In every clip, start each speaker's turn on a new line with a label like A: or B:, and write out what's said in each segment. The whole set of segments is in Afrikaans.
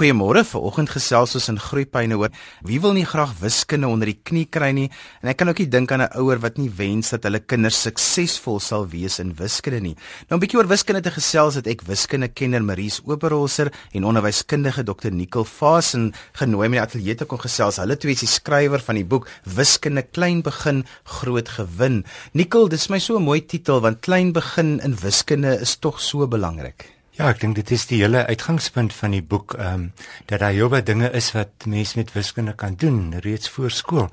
A: Goeiemôre. Vanoggend gesels ons in Groepyne oor wie wil nie graag wiskunde onder die knie kry nie. En ek kan ook nie dink aan 'n ouer wat nie wens dat hulle kinders suksesvol sal wees in wiskunde nie. Nou 'n bietjie oor wiskunde te gesels het ek wiskundekenner Maries Oberholzer en onderwyskundige Dr. Nicole Fasen genooi om in die ateljee te kom gesels. Hulle twee is die skrywer van die boek Wiskunde klein begin, groot gewin. Nicole, dis my so 'n mooi titel want klein begin in wiskunde is tog so belangrik.
B: Ja, ek dink dit is die hele uitgangspunt van die boek, ehm um, dat daar heelwat dinge is wat mense met wiskunde kan doen reeds voor skool.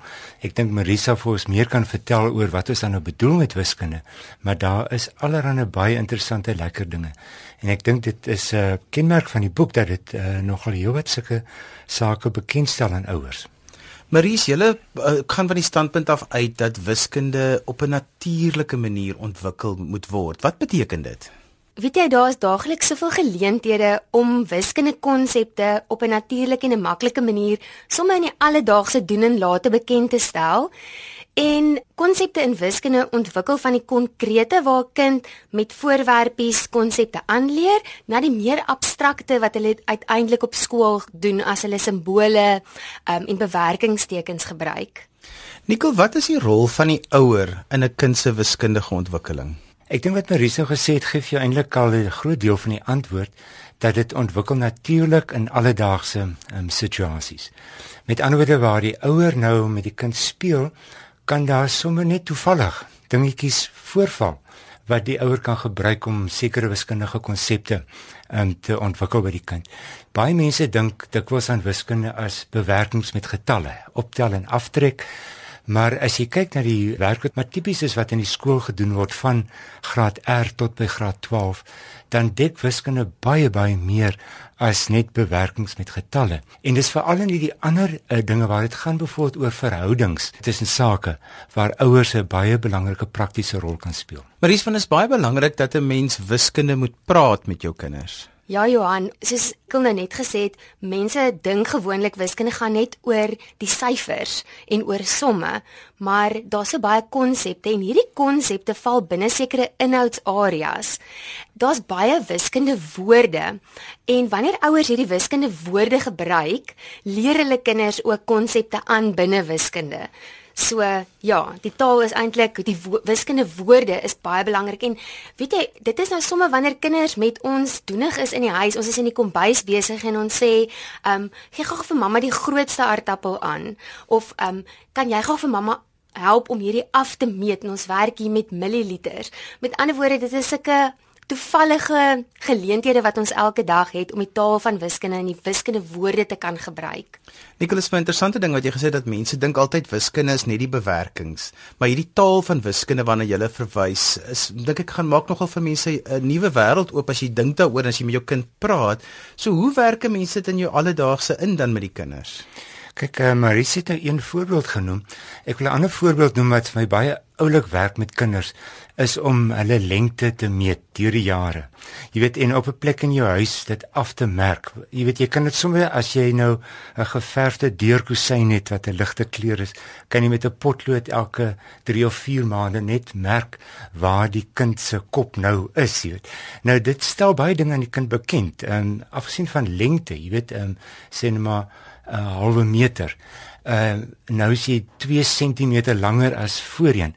B: Ek dink Marisa vir ons meer kan vertel oor wat ons dan nou bedoel met wiskunde, maar daar is allerlei baie interessante lekker dinge. En ek dink dit is 'n uh, kenmerk van die boek dat dit uh, nogal heelwat sulke sake bekendstel aan ouers.
A: Maries, julle uh, gaan van die standpunt af uit dat wiskunde op 'n natuurlike manier ontwikkel moet word. Wat beteken dit?
C: Weet jy daar is daagliks soveel geleenthede om wiskundige konsepte op 'n natuurlike en 'n maklike manier sommer in die alledaagse doen en late bekend te stel. En konsepte in wiskunde ontwikkel van die konkrete waar 'n kind met voorwerpies konsepte aanleer na die meer abstrakte wat hulle uiteindelik op skool doen as hulle simbole um, en bewerkingstekens gebruik.
A: Nikkel, wat is die rol van die ouer in 'n kind se wiskundige ontwikkeling?
B: Ek dink wat Marisa gesê het gee vir jou eintlik al 'n groot deel van die antwoord dat dit ontwikkel natuurlik in alledaagse um, situasies. Met ander woorde waar die ouer nou met die kind speel, kan daar sommer net toevallig dingetjies voorval wat die ouer kan gebruik om sekere wiskundige konsepte um, te ontwikkel by die kind. Baie mense dink dikwels aan wiskunde as bewerkings met getalle, optel en aftrek. Maar as jy kyk na die werk wat maar tipies is wat in die skool gedoen word van graad R tot by graad 12, dan dek wiskunde baie baie meer as net bewerkings met getalle. En dis veral in die ander uh, dinge waar dit gaan bevoorbeeld oor verhoudings tussen sake waar ouers 'n baie belangrike praktiese rol kan speel.
A: Maries van is baie belangrik dat 'n mens wiskunde moet praat met jou kinders.
C: Ja Johan, soos ek nou net gesê het, mense dink gewoonlik wiskunde gaan net oor die syfers en oor somme, maar daar's so baie konsepte en hierdie konsepte val binne sekere inhoudsareas. Daar's baie wiskunde woorde en wanneer ouers hierdie wiskunde woorde gebruik, leer hulle kinders ook konsepte aan binne wiskunde. So ja, die taal is eintlik die wo wiskunde woorde is baie belangrik en weet jy, dit is nou sommer wanneer kinders met ons doenig is in die huis, ons is in die kombuis besig en ons sê, ehm, um, gee gou vir mamma die grootste aardappel aan of ehm, um, kan jy gou vir mamma help om hierdie af te meet en ons werk hier met milliliters. Met ander woorde, dit is sulke toevallige geleenthede wat ons elke dag het om die taal van wiskunde en die wiskunde woorde te kan gebruik.
A: Nicholas, 'n interessante ding wat jy gesê dat mense dink altyd wiskunde is net die bewerkings, maar hierdie taal van wiskunde waarna jy hulle verwys, is dink ek gaan maak nogal vir mense 'n nuwe wêreld oop as jy dink daaroor as jy met jou kind praat. So hoe werk mense dit in jou alledaagse in dan met die kinders?
B: Kyk, uh, Marie het nou een voorbeeld genoem. Ek wil 'n ander voorbeeld noem wat vir my baie oulik werk met kinders is om hulle lengte te meet deur die jare. Jy weet en op 'n plek in jou huis dit af te merk. Jy weet jy kan dit sommer as jy nou 'n geverfde deurkusyn het wat 'n ligte kleur is, kan jy met 'n potlood elke 3 of 4 maande net merk waar die kind se kop nou is, jy weet. Nou dit stel baie dinge aan die kind bekend. Ehm um, afgesien van lengte, jy weet, ehm um, sê net maar 'n uh, halwe meter. Uh nou is jy 2 cm langer as voorheen.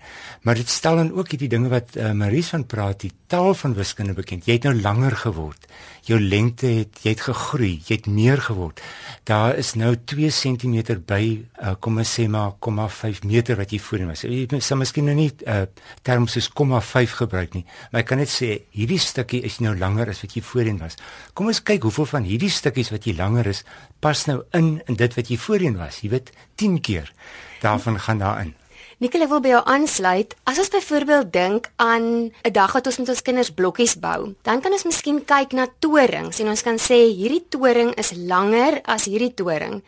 B: Maar dit stel dan ook hierdie dinge wat uh, Marie van praat, die taal van wiskunde bekend. Jy het nou langer geword. Jou lengte het jy het gegroei, jy het meer geword. Daar is nou 2 cm by uh, kom ons sê maar 0,5 meter wat jy voorheen was. Jy sê miskien nou nie uh, terme soos 0,5 gebruik nie, maar ek kan net sê hierdie stukkie is nou langer as wat jy voorheen was. Kom ons kyk hoeveel van hierdie stukkies wat jy langer is, pas nou in in dit wat jy voorheen was. Jy weet 10 keer daarvan gaan daarin.
C: Nikkel wil by jou aansluit. As ons byvoorbeeld dink aan 'n dag wat ons met ons kinders blokkies bou, dan kan ons miskien kyk na torings en ons kan sê hierdie toring is langer as hierdie toring.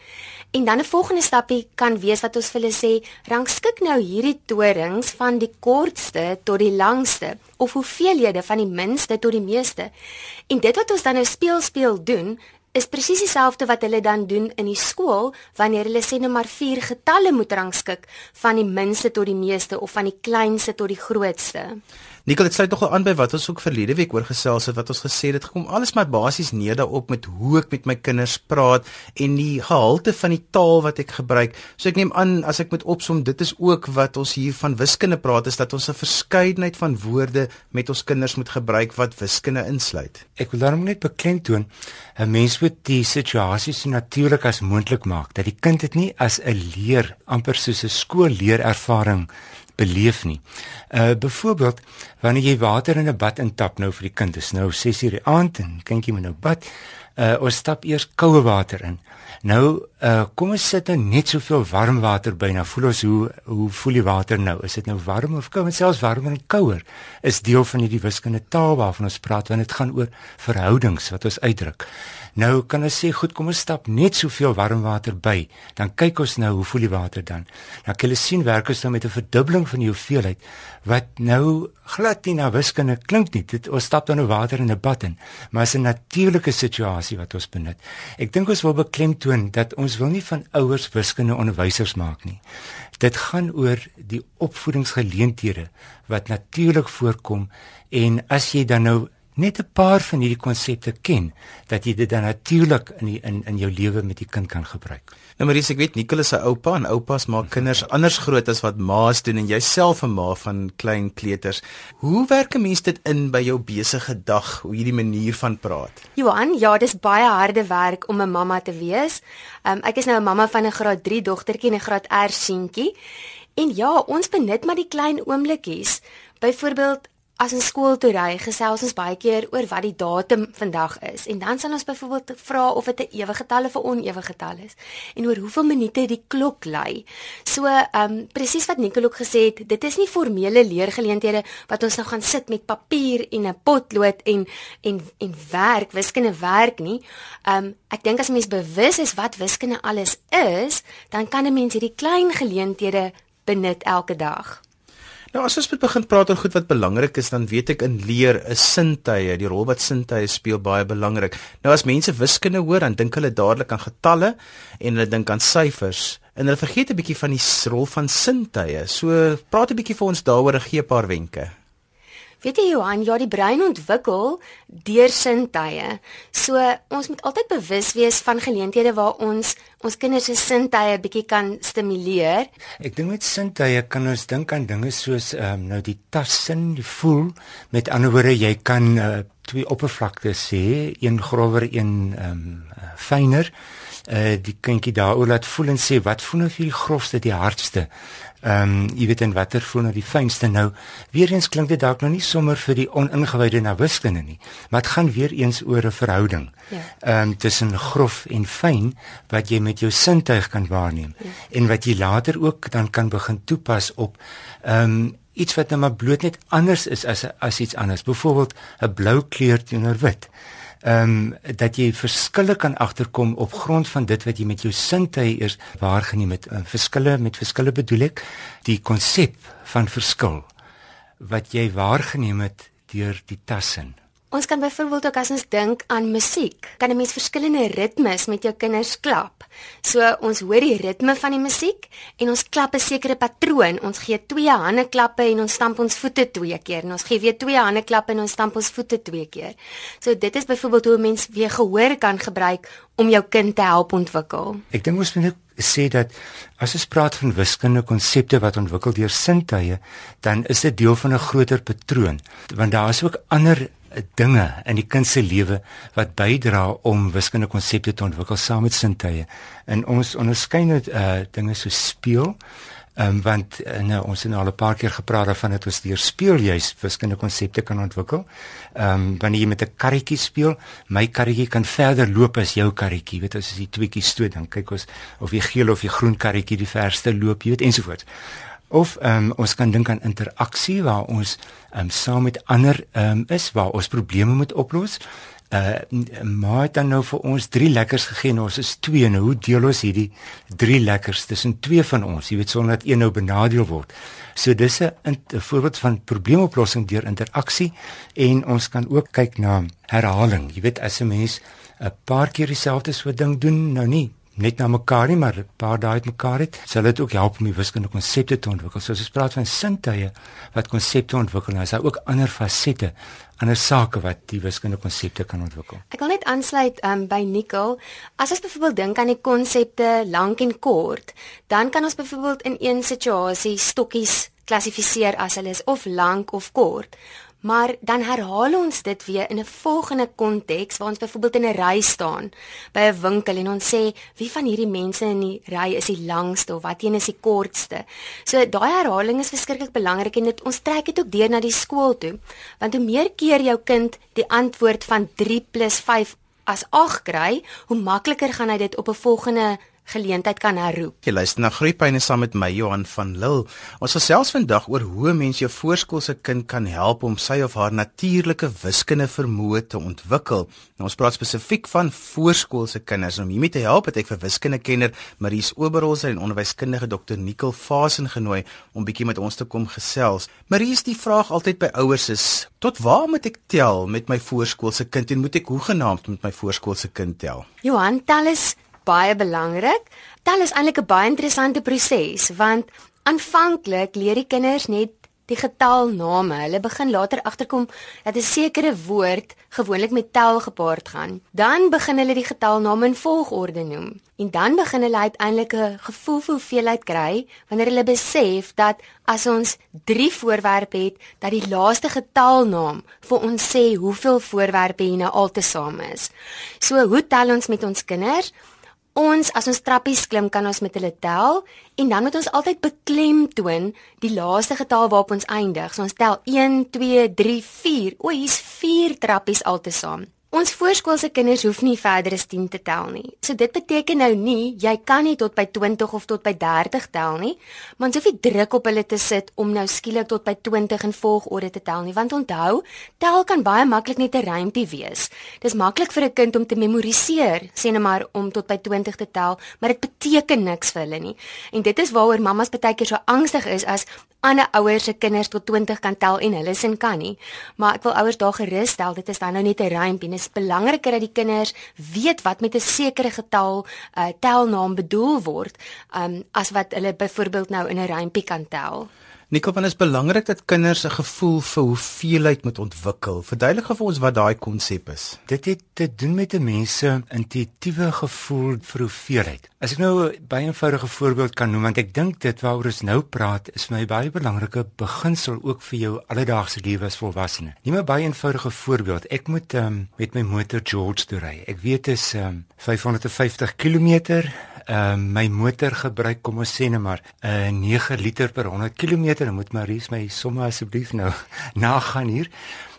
C: En dan 'n volgende stappie kan wees wat ons vir hulle sê, rangskik nou hierdie torings van die kortste tot die langste of hoeveelhede van die minste tot die meeste. En dit wat ons dan nou speel speel doen, is presies dieselfde wat hulle dan doen in die skool wanneer hulle sê net maar vier getalle moet rangskik van die minste tot die meeste of van die kleinste tot die grootste.
A: Nikkel, dit sluit nogal aan by wat ons ook verlede week oor gesels het wat ons gesê het gekom alles maar basies neer daarop met hoe ek met my kinders praat en die gehalte van die taal wat ek gebruik. So ek neem aan as ek moet opsom, dit is ook wat ons hier van wiskunde praat is dat ons 'n verskeidenheid van woorde met ons kinders moet gebruik wat wiskunde insluit.
B: Ek wil daarom net beklemtoon 'n mens moet die situasie so natuurlik as moontlik maak dat die kind dit nie as 'n leer amper soos 'n skoolleerervaring beleef nie. Uh byvoorbeeld wanneer jy water in 'n bad intap nou vir die kind is nou 6:00 die aand en kindjie moet nou bad. Uh ons stap eers koue water in. Nou uh kom ons sit nou net soveel warm water by. Nou voel ons hoe hoe voel die water nou? Is dit nou warm of koud? Selfs warmer en kouer is deel van hierdie wiskunde taal waarvan ons praat wanneer dit gaan oor verhoudings wat ons uitdruk. Nou kan ons sê goed, kom ons stap net soveel warm water by. Dan kyk ons nou hoe voel die water dan. Dan kan jy sien werk ons nou met 'n verdubbeling van die hoeveelheid wat nou glad nie na wiskunde klink nie. Dit ons stap dan nou water in 'n bad in, maar is 'n natuurlike situasie wat ons benut. Ek dink ons wil beklemtoon dat ons wil nie van ouers wiskunde onderwysers maak nie. Dit gaan oor die opvoedingsgeleenthede wat natuurlik voorkom en as jy dan nou net 'n paar van hierdie konsepte ken dat jy dit dan natuurlik in die, in in jou lewe met die kind kan gebruik.
A: Nou Maries, ek weet Nicolas se oupa en oupas maak kinders anders groot as wat ma's doen en jouself 'n ma van klein kleuters. Hoe werk 'n mens dit in by jou besige dag, hoe hierdie manier van praat?
C: Johan, ja, dis baie harde werk om 'n mamma te wees. Um, ek is nou 'n mamma van 'n graad 3 dogtertjie en 'n graad R seentjie. En ja, ons benut maar die klein oomblikkies. Byvoorbeeld as ons skool toe ry, gesels ons baie keer oor wat die datum vandag is. En dan sal ons byvoorbeeld vra of dit 'n ewige getal of 'n onewige getal is en oor hoeveel minute die klok lui. So, ehm um, presies wat Nicole ook gesê het, dit is nie formele leergeleenthede wat ons nou gaan sit met papier en 'n potlood en en en werk, wiskunde werk nie. Ehm um, ek dink as mens bewus is wat wiskunde alles is, dan kan 'n mens hierdie klein geleenthede benut elke dag.
A: Nou as ons moet begin praat oor goed wat belangrik is, dan weet ek in leer is sintuie, die rol wat sintuie speel baie belangrik. Nou as mense wiskunde hoor, dan dink hulle dadelik aan getalle en hulle dink aan syfers en hulle vergeet 'n bietjie van die rol van sintuie. So praat 'n bietjie vir ons daaroor en gee 'n paar wenke.
C: Weet jy Johan, ja die brein ontwikkel deur sintuie. So ons moet altyd bewus wees van geleenthede waar ons ons kinders se sintuie bietjie kan stimuleer.
B: Ek dink met sintuie kan ons dink aan dinge soos ehm um, nou die tassin, die voel. Met ander woorde, jy kan uh, twee oppervlaktes sê, een grower, een ehm um, fyner. Uh die kindjie daaroor laat voel en sê wat voel nou vir die grofste, die hardste. Ehm um, jy weet en watter voel nou die fynste nou. Weereens klink dit dalk nou nie sommer vir die oningewyde na wiskunde nie, maar dit gaan weer eens oor 'n verhouding. Ja. Ehm um, tussen grof en fyn wat jy met jou sintuig kan waarneem ja. en wat jy later ook dan kan begin toepas op ehm um, iets wat nou maar bloot net anders is as as iets anders. Byvoorbeeld 'n blou kleur teenoor wit ehm um, dat jy verskille kan agterkom op grond van dit wat jy met jou sintuie eers waargeneem het. Uh, verskille met verskille bedoel ek die konsep van verskil wat jy waargeneem het deur die tassin.
C: Ons kan byvoorbeeld ook as ons dink aan musiek, kan 'n mens verskillende ritmes met jou kinders klap. So ons hoor die ritme van die musiek en ons klap 'n sekere patroon. Ons gee twee hande klappe en ons stamp ons voete twee keer en ons gee weer twee hande klappe en ons stamp ons voete twee keer. So dit is byvoorbeeld hoe 'n mens weer gehoor kan gebruik om jou kind te help ontwikkel.
B: Ek dink ons moet sê dat as ons praat van wiskundige konsepte wat ontwikkel deur sintuie, dan is dit deel van 'n groter patroon, want daar is ook ander dinge in die kind se lewe wat bydra om wiskundige konsepte te ontwikkel saam met sintuie. En ons onderskei net uh dinge so speel. Ehm um, want uh, nou ons het nou al 'n paar keer gepraat daarvan dat ons deur speel juis wiskundige konsepte kan ontwikkel. Ehm um, wanneer jy met 'n karretjie speel, my karretjie kan verder loop as jou karretjie. Weet as jy tweeetjies stoot, dan kyk ons of die geel of die groen karretjie die verste loop, jy weet ensovoorts. Of um, ons kan dink aan interaksie waar ons um, saam met ander um, is waar ons probleme moet oplos. Uh maar dan nou vir ons drie lekkers gegee en ons is twee en hoe deel ons hierdie drie lekkers tussen twee van ons? Jy weet sonder dat een nou benadeel word. So dis 'n voorbeeld van probleemoplossing deur interaksie en ons kan ook kyk na herhaling. Jy weet as 'n mens 'n paar keer dieselfde soort ding doen, nou nie net na mekaar nie, maar 'n paar dae uit mekaar het, sal dit ook help om die wiskundige konsepte te ontwikkel. So as ons praat van sintuie wat konsepte ontwikkel, dan is daar ook ander fasette, ander sake wat die wiskundige konsepte kan ontwikkel.
C: Ek wil net aansluit um, by Nicole. As ons byvoorbeeld dink aan die konsepte lank en kort, dan kan ons byvoorbeeld in een situasie stokkies klassifiseer as hulle is of lank of kort. Maar dan herhaal ons dit weer in 'n volgende konteks waar ons byvoorbeeld in 'n ry staan by 'n winkel en ons sê wie van hierdie mense in die ry is die langste of wat een is die kortste. So daai herhaling is verskriklik belangrik en dit ons trek dit ook deur na die skool toe. Want hoe meer keer jou kind die antwoord van 3 + 5 as 8 kry, hoe makliker gaan hy dit op 'n volgende geleentheid kan herroep.
A: Jy luister na Groepyne saam met my Johan van Lille. Ons gesels vandag oor hoe mens jou voorskoolse kind kan help om sy of haar natuurlike wiskunde vermoë te ontwikkel. Nou, ons praat spesifiek van voorskoolse kinders. Om hiermee te help het ek vir wiskundekenner Maries Oberholzer en onderwyskundige Dr Nicole Fasen genooi om bietjie met ons te kom gesels. Maries, die vraag altyd by ouers is: tot waar moet ek tel met my voorskoolse kind en moet ek hoegenaamd met my voorskoolse kind tel?
C: Johan, tel is baie belangrik. Tel is eintlik 'n baie interessante proses want aanvanklik leer die kinders net die getalname. Hulle begin later agterkom dat 'n sekere woord gewoonlik met tel gepaard gaan. Dan begin hulle die getalname in volgorde noem. En dan begin hulle uiteindelik 'n gevoel vir hoeveelheid kry wanneer hulle besef dat as ons 3 voorwerpe het, dat die laaste getalnaam vir ons sê hoeveel voorwerpe hier nou altesaam is. So, hoe tel ons met ons kinders? Ons as ons trappies klim kan ons met hulle tel en dan moet ons altyd beklemtoon die laaste getal waarop ons eindig. So ons tel 1 2 3 4. O, hier's 4 trappies altesaam. Ons voorskoolse kinders hoef nie verder as 10 te tel nie. So dit beteken nou nie jy kan nie tot by 20 of tot by 30 tel nie, maar ons hoef nie druk op hulle te sit om nou skielik tot by 20 in volgorde te tel nie, want onthou, tel kan baie maklik net 'n rympie wees. Dis maklik vir 'n kind om te memoriseer, sê net maar om tot by 20 te tel, maar dit beteken niks vir hulle nie. En dit is waaroor mammas baie keer so angstig is as ander ouers se kinders tot 20 kan tel en hulle sin kan nie. Maar ek wil ouers daar gerus stel, dit is dan nou net 'n rympie. Dit is belangriker dat die kinders weet wat met 'n sekere getal uh, telnaam bedoel word, um, as wat hulle byvoorbeeld nou in 'n rympie kan tel.
A: Nicole, want dit is belangrik dat kinders 'n gevoel vir hoeveelheid moet ontwikkel. Verduidelik vir ons wat daai konsep is.
B: Dit het te doen met 'n mens se intuïtiewe gevoel vir hoeveelheid. As ek nou 'n baie eenvoudige voorbeeld kan noem, want ek dink dit waaroor ons nou praat, is my baie belangrike beginsel ook vir jou alledaagse lewe as volwassene. Neem 'n baie eenvoudige voorbeeld. Ek moet um, met my motor George toe ry. Ek weet dit is um, 550 km uh, my motor gebruik kom ons sê net maar 'n uh, 9 liter per 100 km. Dan moet Maries my somme asseblief nou nagaan hier.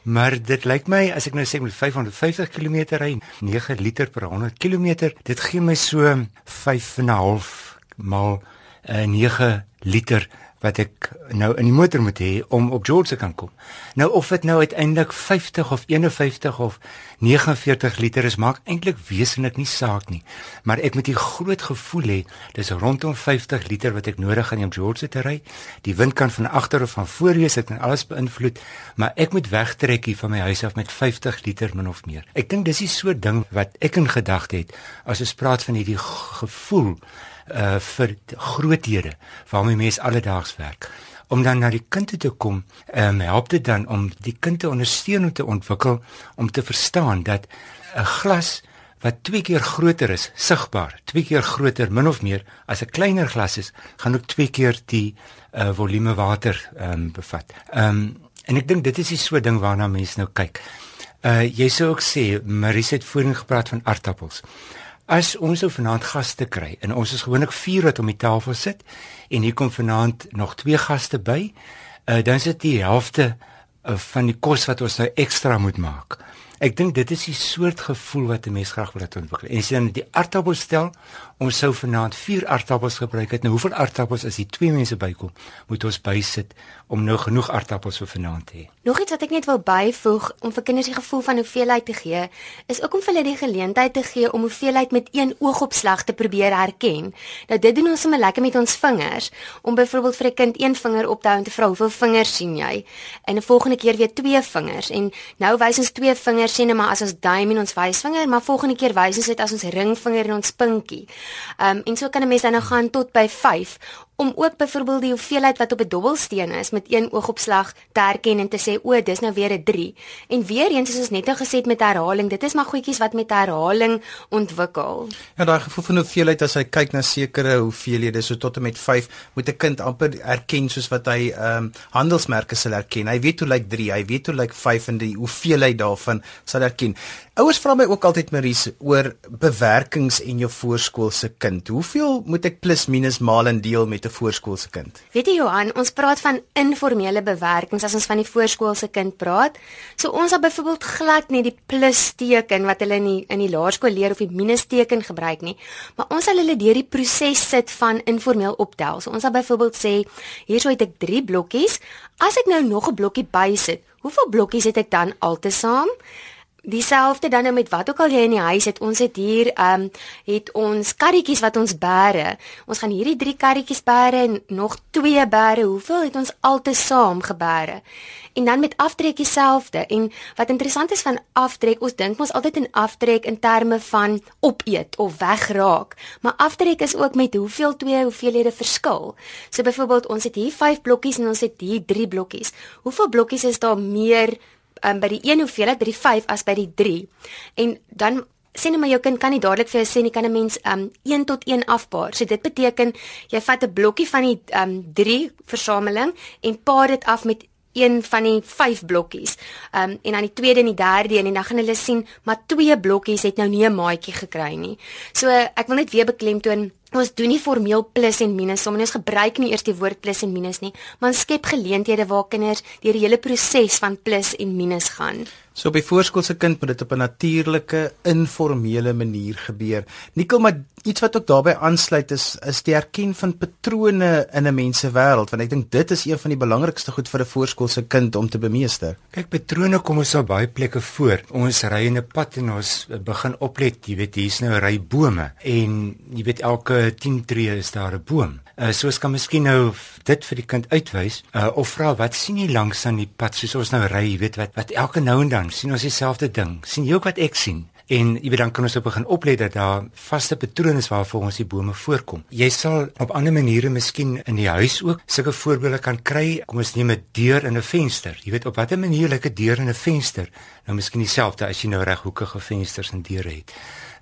B: Maar dit lyk my as ek nou sê met 550 km ry, 9 liter per 100 km, dit gee my so 5.5 maal uh, 9 liter wat ek nou in die motor moet hê om op George te kan kom. Nou of dit nou uiteindelik 50 of 51 of 49 liter is, maak eintlik wesenlik nie saak nie. Maar ek moet 'n groot gevoel hê dis rondom 50 liter wat ek nodig het om George te ry. Die wind kan van agter of van voor wees, dit kan alles beïnvloed, maar ek moet wegtrek hier van my huis af met 50 liter min of meer. Ek dink dis die soort ding wat ek in gedagte het as ons praat van hierdie gevoel uh vir groothede waarmee mense alledaags werk. Om dan na die kind te kom um, help dit dan om die kind te ondersteun om te ontwikkel om te verstaan dat 'n glas wat twee keer groter is sigbaar twee keer groter min of meer as 'n kleiner glas is gaan ook twee keer die uh, volume water um, bevat. Um, en ek dink dit is die so ding waarna mense nou kyk. Uh, jy sou ook sê Marie het voorheen gepraat van aardappels As ons nou vanaand gaste kry en ons is gewoonlik 4 wat om die tafel sit en hier kom vanaand nog twee gaste by, uh, dan is dit die helfte uh, van die kos wat ons nou ekstra moet maak. Ek dink dit is die soort gevoel wat 'n mens graag wil ontwikkel. En as jy dan die aardappels stel, ons sou vanaand 4 aardappels gebruik het. Nou hoeveel aardappels as die twee mense bykom, moet ons bysit om nou genoeg aardappels vir vanaand te hê.
C: Nog iets wat ek net wil byvoeg om vir kinders die gevoel van hoeveelheid te gee, is ook om vir hulle die geleentheid te gee om hoeveelheid met een oogopslag te probeer herken. Nou dit doen ons sommer lekker met ons vingers, om byvoorbeeld vir 'n kind een vinger op te hou en te vra hoeveel vingers sien jy? En 'n volgende keer weer twee vingers en nou wys ons twee vingers vinger sien maar as ons duim en ons wysvinger, maar volgende keer wys ons dit as ons ringvinger en ons pinkie. Ehm um, en so kan 'n mens dan nou gaan tot by 5 om ook byvoorbeeld die hoeveelheid wat op 'n dobbelsteen is met een oogopslag te herken en te sê o, dis nou weer 'n 3. En weer eens soos ons net nou gesê het met herhaling, dit is maar goedjies wat met herhaling ontwikkel.
A: Ja, daai gevoel van hoeveelheid as hy kyk na sekere hoeveelhede, so tot en met 5, moet 'n kind amper erken soos wat hy ehm um, handelsmerke sal erken. Hy weet hoe lyk 3, hy weet hoe lyk 5 en die hoeveelheid daarvan sal erken. Ouers vra my ook altyd Maries oor bewerkings en jou voorskoolse kind. Hoeveel moet ek plus minus maal en deel met 'n voorskoolse kind?
C: Weet jy Johan, ons praat van informele bewerkings as ons van die voorskoolse kind praat. So ons het byvoorbeeld glad nie die plus teken wat hulle in die, in die laerskool leer of die minus teken gebruik nie, maar ons sal hulle deur die proses sit van informeel optel. So ons sal byvoorbeeld sê, hierso het ek 3 blokkies. As ek nou nog 'n blokkie bysit, hoeveel blokkies het ek dan altesaam? Dieselfde dan nou met wat ook al jy in die huis het. Ons het hier ehm um, het ons karretjies wat ons bære. Ons gaan hierdie 3 karretjies bære en nog 2 bære. Hoeveel het ons altesaam gebære? En dan met aftrek dieselfde. En wat interessant is van aftrek, ons dink mos altyd in aftrek in terme van opeet of wegraak. Maar aftrek is ook met hoeveel twee hoeveelhede verskil. So byvoorbeeld ons het hier 5 blokkies en ons het hier 3 blokkies. Hoeveel blokkies is daar meer um, by die een hoeveelheid by die 5 as by die 3. En dan sê net maar jou kind kan nie dadelik vir jou sê nie kan 'n mens um 1 tot 1 afpaar. So dit beteken jy vat 'n blokkie van die um 3 versameling en paar dit af met een van die 5 blokkies. Um en dan die tweede en die derde een en dan gaan hulle sien maar twee blokkies het nou nie 'n maatjie gekry nie. So ek wil net weer beklemtoon Ons doen nie formeel plus en minus, soms ons gebruik nie eers die woord plus en minus nie, maar ons skep geleenthede waar kinders deur die hele proses van plus en minus gaan.
A: So op die voorskoolse kind moet dit op 'n natuurlike, informele manier gebeur. Nikkel, maar iets wat ook daarbey aansluit is is die erken van patrone in 'n mens se wêreld, want ek dink dit is een van die belangrikste goed vir 'n voorskoolse kind om te bemeester.
B: Kyk, patrone kom ons op baie plekke voor. Ons ry in 'n pad en ons begin oplet, jy weet, hier's nou 'n ry bome en jy weet elke 10 tree is daar 'n boom. Uh, soos kan miskien nou dit vir die kind uitwys uh, of vra wat sien jy langs aan die pad soos ons nou ry jy weet wat wat elke nou en dan sien ons dieselfde ding. Sien jy ook wat ek sien? En jy weet dan kan ons op begin oplet dat daar vaste patrone is waarvoor ons die bome voorkom. Jy sal op ander maniere miskien in die huis ook sulke voorbeelde kan kry. Kom ons neem 'n deur en 'n venster. Jy weet op watter manier lyk 'n deur en 'n venster? Nou miskien dieselfde as jy nou reghoekige vensters en deure het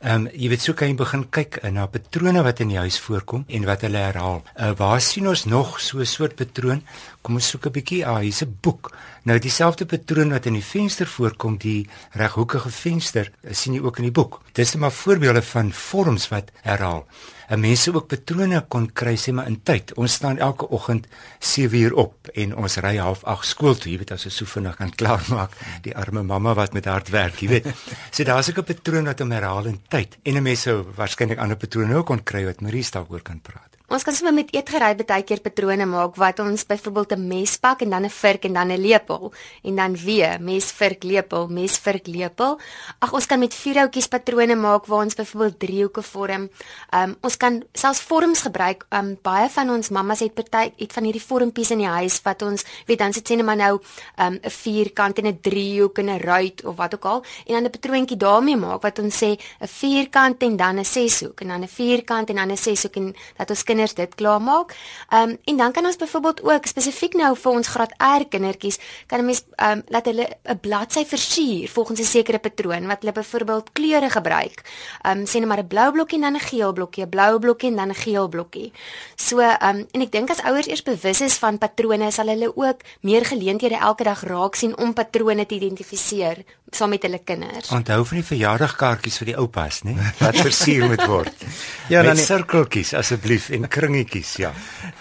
B: Ehm um, jy weet so kan jy begin kyk uh, na patrone wat in die huis voorkom en wat hulle herhaal. Uh, waar sien ons nog so 'n soort patroon? Kom ons soek 'n bietjie. Ah, hier's 'n boek. Nou dieselfde patroon wat in die venster voorkom, die reghoekige venster, uh, sien jy ook in die boek. Dis net maar voorbeelde van vorms wat herhaal. 'n mense ook patrone kon kry sê maar in tyd. Ons staan elke oggend 7 uur op en ons ry half 8 skool toe, jy weet as ons so vinnig kan klaarmaak. Die arme mamma wat met hard werk, jy weet. So daar's ook 'n patroon wat om herhaal in tyd. En 'n mens sou waarskynlik ander patrone ook kon kry wat Marie daaroor kan praat.
C: Ons kan sommer met eetgerei baie keer patrone maak wat ons byvoorbeeld 'n mes pak en dan 'n vurk en dan 'n lepel en dan weer mes vurk lepel, mes vurk lepel. Ag ons kan met vierhoutjies patrone maak waar ons byvoorbeeld driehoeke vorm. Um ons kan selfs vorms gebruik. Um baie van ons mammas het party het van hierdie vormpies in die huis wat ons weet dan sit sê net maar nou um 'n vierkant en 'n driehoek en 'n ruit of wat ook al en dan 'n patroontjie daarmee maak wat ons sê 'n vierkant en dan 'n seshoek en dan 'n vierkant en dan 'n seshoek en dat ons kinders dit klaarmaak. Ehm um, en dan kan ons byvoorbeeld ook spesifiek nou vir ons graad R kindertjies kan 'n mens ehm um, laat hulle 'n bladsy versier volgens 'n sekere patroon wat hulle byvoorbeeld kleure gebruik. Ehm um, sê net maar 'n blou blokkie en dan 'n geel blokkie, 'n blou blokkie en dan 'n geel blokkie. So ehm um, en ek dink as ouers eers bewus is van patrone, sal hulle ook meer geleenthede elke dag raak sien om patrone te identifiseer saam met hulle kinders.
B: Onthou van die verjaardagkaartjies vir die oupas, né? Wat versier moet word. ja, dan sirkeltjies asseblief en kringetjies, ja.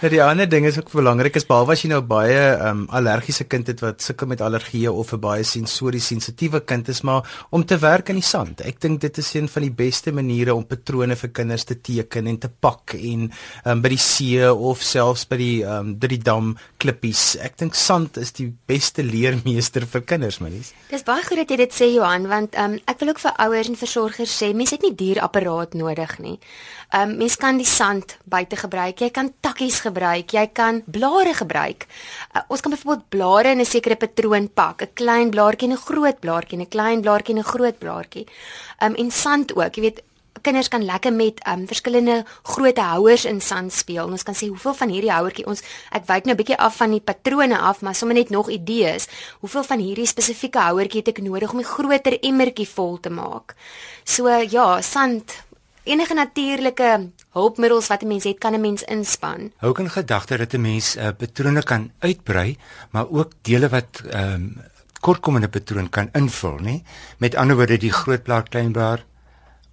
A: Nou die ander ding is ook belangrik is behalwe as jy nou baie ehm um, allergiese kind het wat sukkel met allergieë of 'n baie sensories sensitiewe kind is, maar om te werk in die sand. Ek dink dit is een van die beste maniere om patrone vir kinders te teken en te pak en ehm um, by die see of selfs by die ehm um, die dam klippies. Ek dink sand is die beste leermeester vir kinders, manies.
C: Dis baie goed dat jy dit sê Johan, want ehm um, ek wil ook vir ouers en versorgers sê, mense het nie dierapparaat nodig nie. Ehm um, mens kan die sand buite gebruik. Jy kan takkies gebruik. Jy kan blare gebruik. Uh, ons kan byvoorbeeld blare in 'n sekere patroon pak, 'n klein blaartjie en 'n groot blaartjie, 'n klein blaartjie en 'n groot blaartjie. Um, en sand ook. Jy weet, kinders kan lekker met um verskillende grootte houers in sand speel. Ons kan sê hoeveel van hierdie houertjie ons ek wyk nou 'n bietjie af van die patrone af, maar sommer net nog idees. Hoeveel van hierdie spesifieke houertjie het ek nodig om 'n groter emmertjie vol te maak? So ja, sand enige natuurlike hulpmiddels wat 'n mens het, kan 'n mens inspan.
B: Hou kan gedagte dat 'n mens uh, patrone kan uitbrei, maar ook dele wat ehm um, kortkomende patroon kan invul, nê? Met ander woorde die groot blaar, klein blaar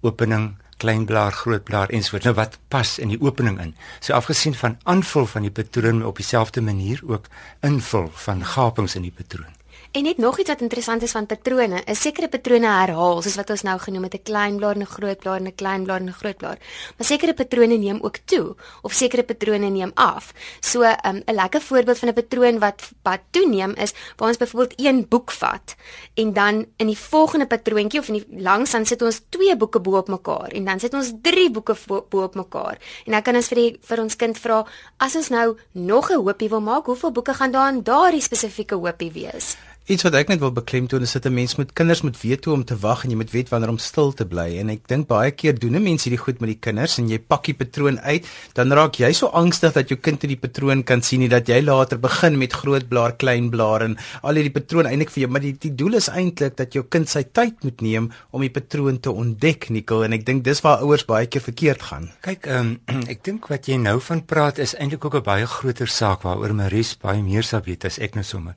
B: opening, klein blaar, groot blaar ensovoorts. Nou wat pas in die opening in? So afgesien van aanvul van die patroon op dieselfde manier ook invul van gapings in die patroon.
C: En net nog iets wat interessant is van patrone, is sekere patrone herhaal, soos wat ons nou genoem het, 'n klein blaar en 'n groot blaar en 'n klein blaar en 'n groot blaar. Maar sekere patrone neem ook toe of sekere patrone neem af. So, 'n um, lekker voorbeeld van 'n patroon wat wat toeneem is, waar ons byvoorbeeld een boek vat en dan in die volgende patroontjie of in die langs dan sit ons twee boeke bo op mekaar en dan sit ons drie boeke bo op mekaar. En dan kan ons vir die, vir ons kind vra, as ons nou nog 'n hoopie wil maak, hoeveel boeke gaan daar in daardie spesifieke hoopie wees?
A: Iets wat ek net wil beklemtoon is dat 'n mens met kinders moet weet hoe om te wag en jy moet weet wanneer om stil te bly en ek dink baie keer doen 'n mens hierdie goed met die kinders en jy pak die patroon uit, dan raak jy so angstig dat jou kind nie die patroon kan sien nie dat jy later begin met groot blaar, klein blaar en al hierdie patroon eintlik vir jou, maar die die doel is eintlik dat jou kind sy tyd moet neem om die patroon te ontdek, Nicole, en ek dink dis waar ouers baie keer verkeerd gaan.
B: Kyk, um, ek dink wat jy nou van praat is eintlik ook 'n baie groter saak waaroor Maries baie meer sou weet as ek nou sommer.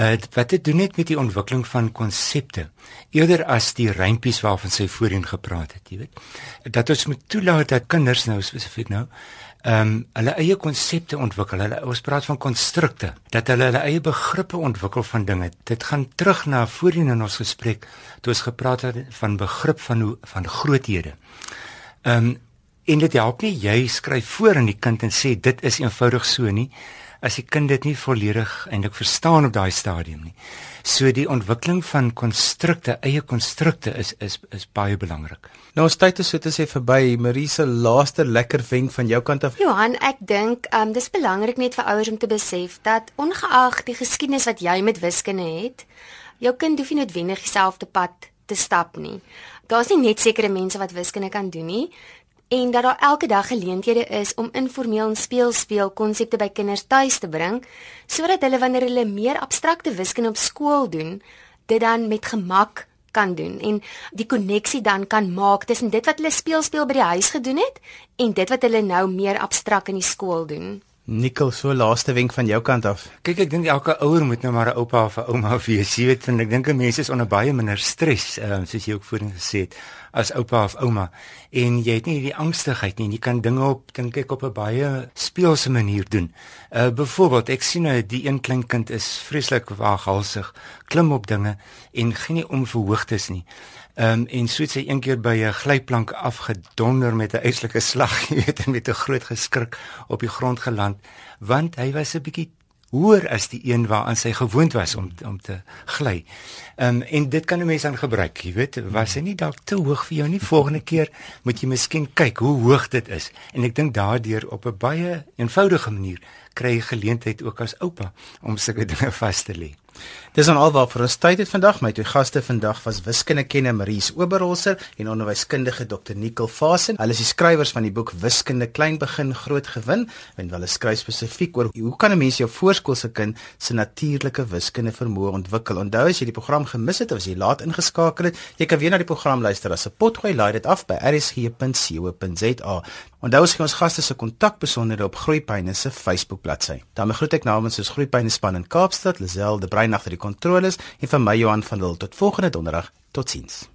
B: Uh, wat dit doen net met die ontwikkeling van konsepte eerder as die rympies waarvan sy voorheen gepraat het, jy weet. Dat ons moet toelaat dat kinders nou spesifiek nou ehm um, hulle eie konsepte ontwikkel. Hulle ons praat van konstrukte, dat hulle hulle eie begrippe ontwikkel van dinge. Dit gaan terug na voorheen in ons gesprek toe ons gepraat het van begrip van hoe van groothede. Ehm um, en dit help nie jy skryf voor aan die kind en sê dit is eenvoudig so nie as die kind dit nie volledig eintlik verstaan op daai stadium nie. So die ontwikkeling van konstrukte, eie konstrukte is is is baie belangrik.
A: Nou ons tyd is so te sê verby. Marisa, laaste lekker wenk van jou kant af.
C: Johan, ek dink um dis belangrik net vir ouers om te besef dat ongeag die geskiedenis wat jy met wiskunde het, jou kind hoef nie noodwendig dieselfde pad te stap nie. Daar's nie net sekere mense wat wiskunde kan doen nie en dat daar elke dag geleenthede is om informeel en speelspeel konsepte by kinders tuis te bring sodat hulle wanneer hulle meer abstrakte wiskunde op skool doen, dit dan met gemak kan doen en die koneksie dan kan maak tussen dit wat hulle speelspeel by die huis gedoen het en dit wat hulle nou meer abstrakt in die skool doen.
A: Nikkel, so laaste wenk van jou kant af.
B: Kyk, ek dink elke ouer moet nou maar 'n oupa of 'n ouma wees. Jy weet, ek dink mense is onder baie minder stres, uh, soos jy ook voorheen gesê het, as oupa of ouma. En jy het nie hierdie angstigheid nie. Jy kan dinge op dink ek op 'n baie speelse manier doen. Uh byvoorbeeld, ek sien nou die een klein kind is vreeslik waaghalsig, klim op dinge en geen nie om verhoogtes nie. Ehm um, en so het sy een keer by 'n glyplank afgedonder met 'n eislike slag, jy weet, en met 'n groot geskrik op die grond geland, want hy was 'n bietjie hoër as die een waaraan sy gewoond was om om te gly. Ehm um, en dit kan 'n mens aan gebruik, jy weet, was hy nie dalk te hoog vir jou nie. Volgende keer moet jy miskien kyk hoe hoog dit is. En ek dink daardeur op 'n baie eenvoudige manier kry jy geleentheid ook as oupa om sulke dinge vas te lê.
A: Dis dan alwaar vir ons tyd het vandag. My twee gaste vandag was wiskundekenner Maries Oberholzer en onderwyskundige Dr. Nicole Fasen. Hulle is die skrywers van die boek Wiskunde klein begin groot gewin en hulle skryf spesifiek oor hoe kan 'n mens jou voorskoolse kind se natuurlike wiskunde vermoë ontwikkel. Onthou as jy die program gemis het of as jy laat ingeskakel het, jy kan weer na die program luister as 'n potgooi laai dit af by rsg.co.za. Onthou ons gee ons gaste se kontakbesonderhede op Groepyne se Facebook bladsy. Dan groet ek namens ons Groepyne span in Kaapstad, Lisel de Brein agter die kontroles en vir my Johan van Lille tot volgende donderdag. Totsiens.